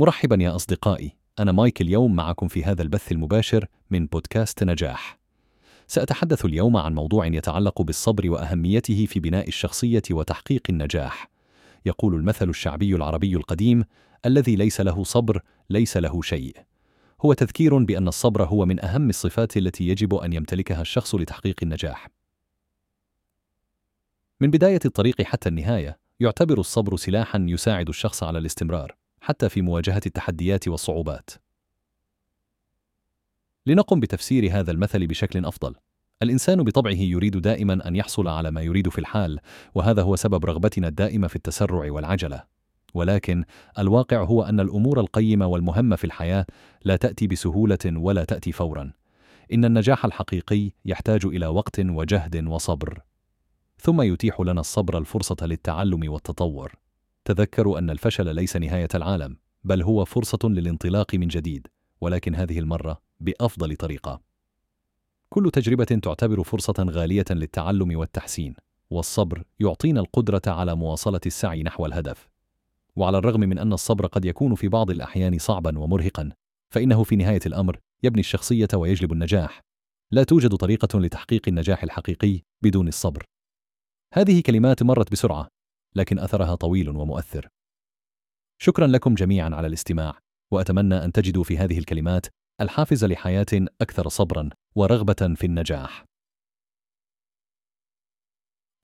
مرحبا يا أصدقائي أنا مايك اليوم معكم في هذا البث المباشر من بودكاست نجاح. سأتحدث اليوم عن موضوع يتعلق بالصبر وأهميته في بناء الشخصية وتحقيق النجاح. يقول المثل الشعبي العربي القديم الذي ليس له صبر ليس له شيء. هو تذكير بأن الصبر هو من أهم الصفات التي يجب أن يمتلكها الشخص لتحقيق النجاح. من بداية الطريق حتى النهاية يعتبر الصبر سلاحا يساعد الشخص على الاستمرار. حتى في مواجهة التحديات والصعوبات. لنقم بتفسير هذا المثل بشكل أفضل. الإنسان بطبعه يريد دائما أن يحصل على ما يريد في الحال، وهذا هو سبب رغبتنا الدائمة في التسرع والعجلة. ولكن الواقع هو أن الأمور القيمة والمهمة في الحياة لا تأتي بسهولة ولا تأتي فورا. إن النجاح الحقيقي يحتاج إلى وقت وجهد وصبر. ثم يتيح لنا الصبر الفرصة للتعلم والتطور. تذكروا أن الفشل ليس نهاية العالم، بل هو فرصة للانطلاق من جديد، ولكن هذه المرة بأفضل طريقة. كل تجربة تعتبر فرصة غالية للتعلم والتحسين، والصبر يعطينا القدرة على مواصلة السعي نحو الهدف. وعلى الرغم من أن الصبر قد يكون في بعض الأحيان صعبا ومرهقا، فإنه في نهاية الأمر يبني الشخصية ويجلب النجاح. لا توجد طريقة لتحقيق النجاح الحقيقي بدون الصبر. هذه كلمات مرت بسرعة، لكن أثرها طويل ومؤثر. شكرا لكم جميعا على الاستماع، وأتمنى أن تجدوا في هذه الكلمات الحافز لحياة أكثر صبرا ورغبة في النجاح.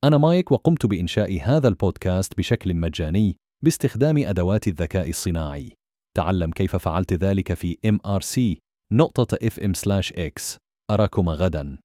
أنا مايك وقمت بإنشاء هذا البودكاست بشكل مجاني باستخدام أدوات الذكاء الصناعي. تعلم كيف فعلت ذلك في mrc نقطة fm/x أراكم غدا